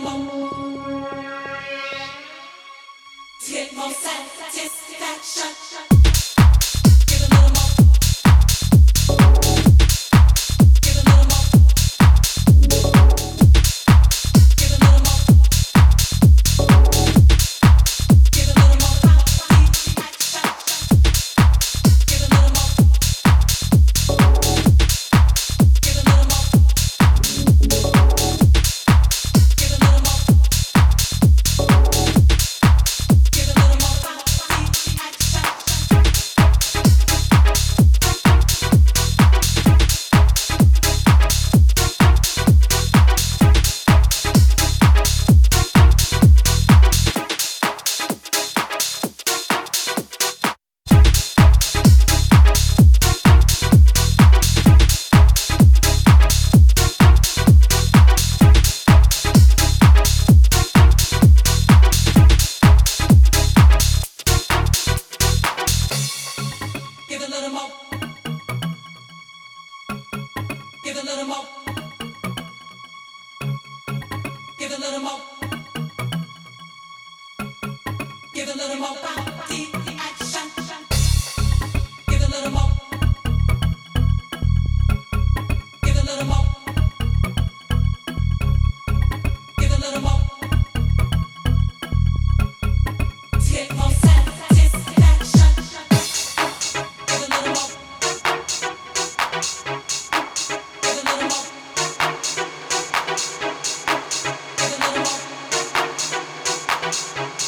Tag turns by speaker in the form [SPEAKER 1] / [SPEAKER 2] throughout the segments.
[SPEAKER 1] bum bum. Thank you.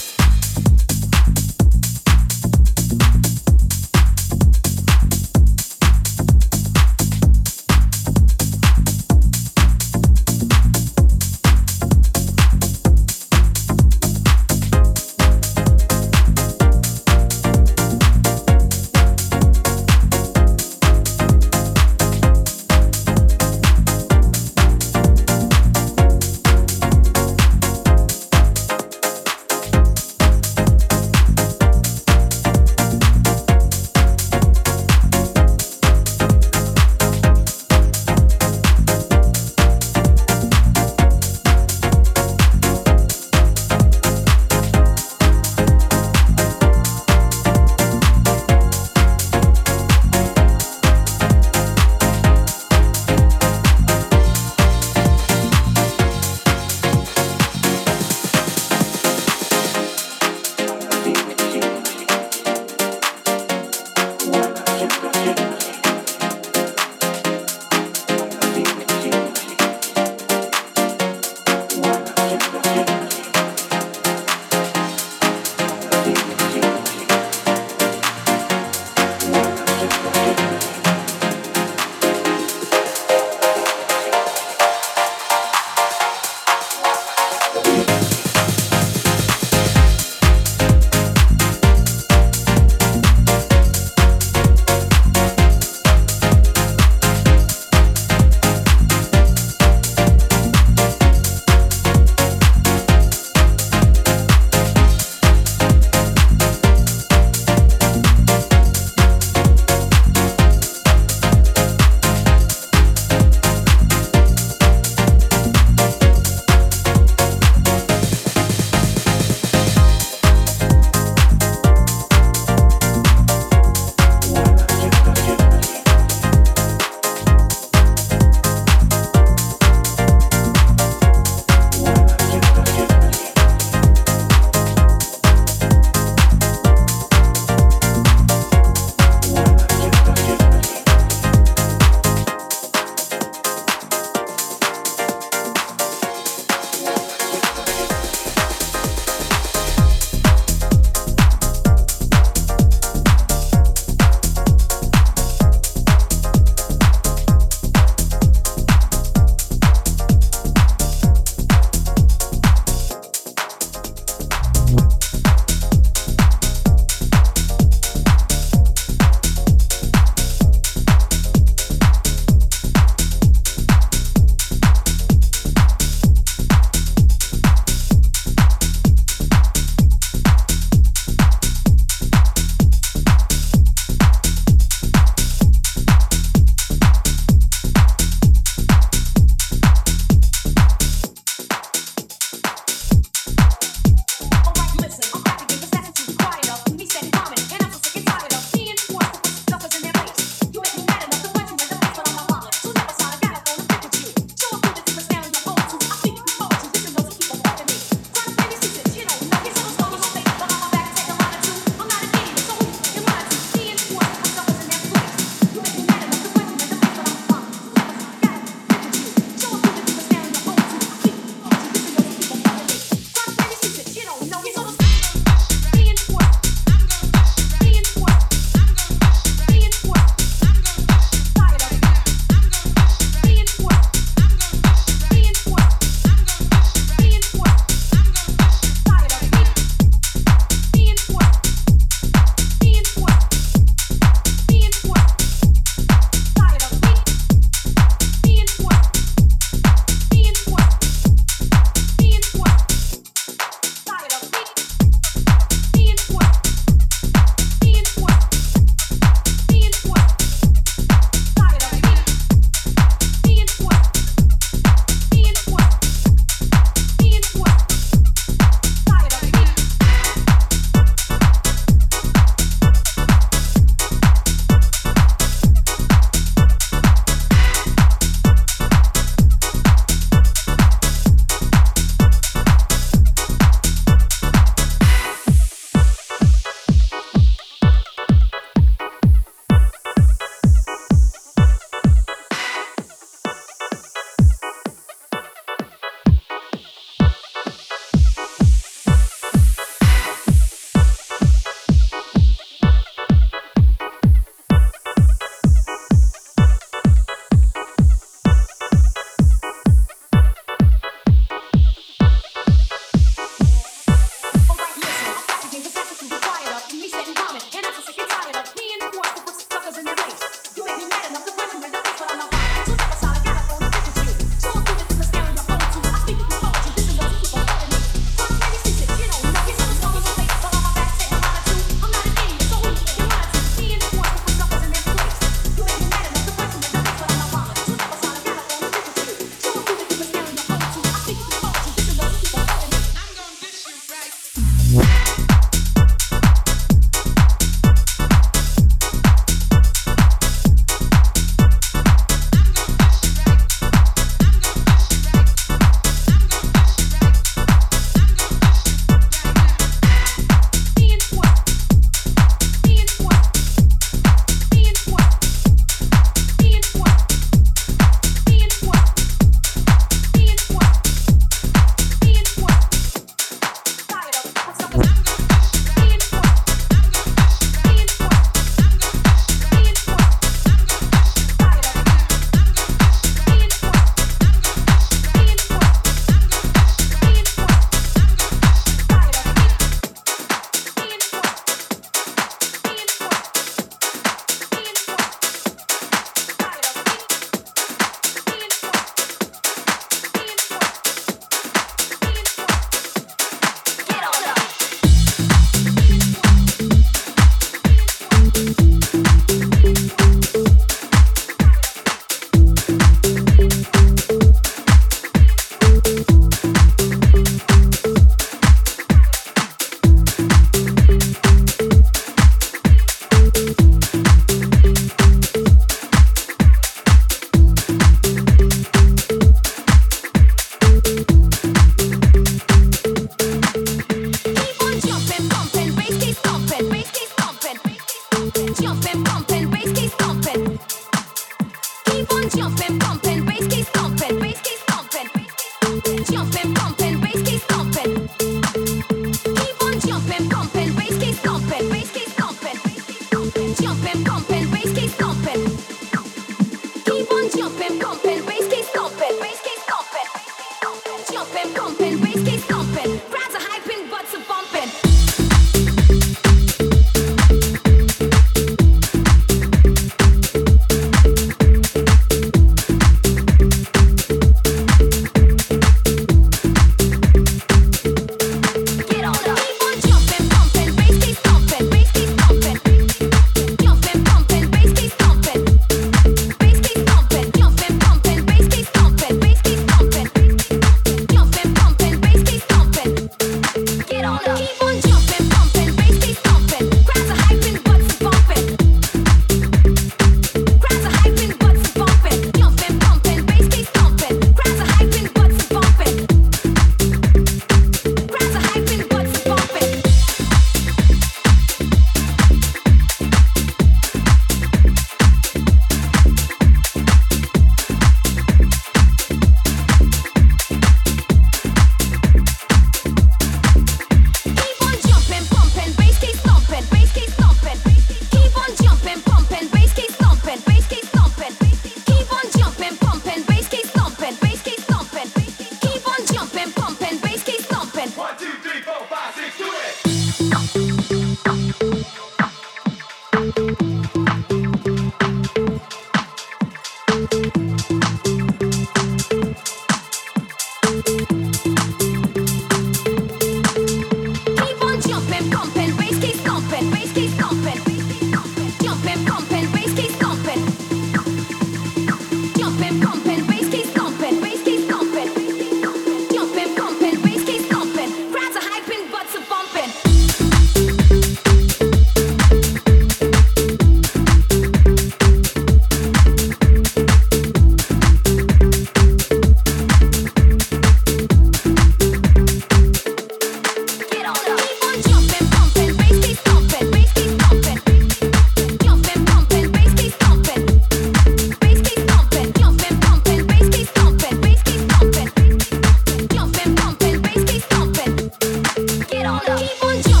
[SPEAKER 2] keep on jumping.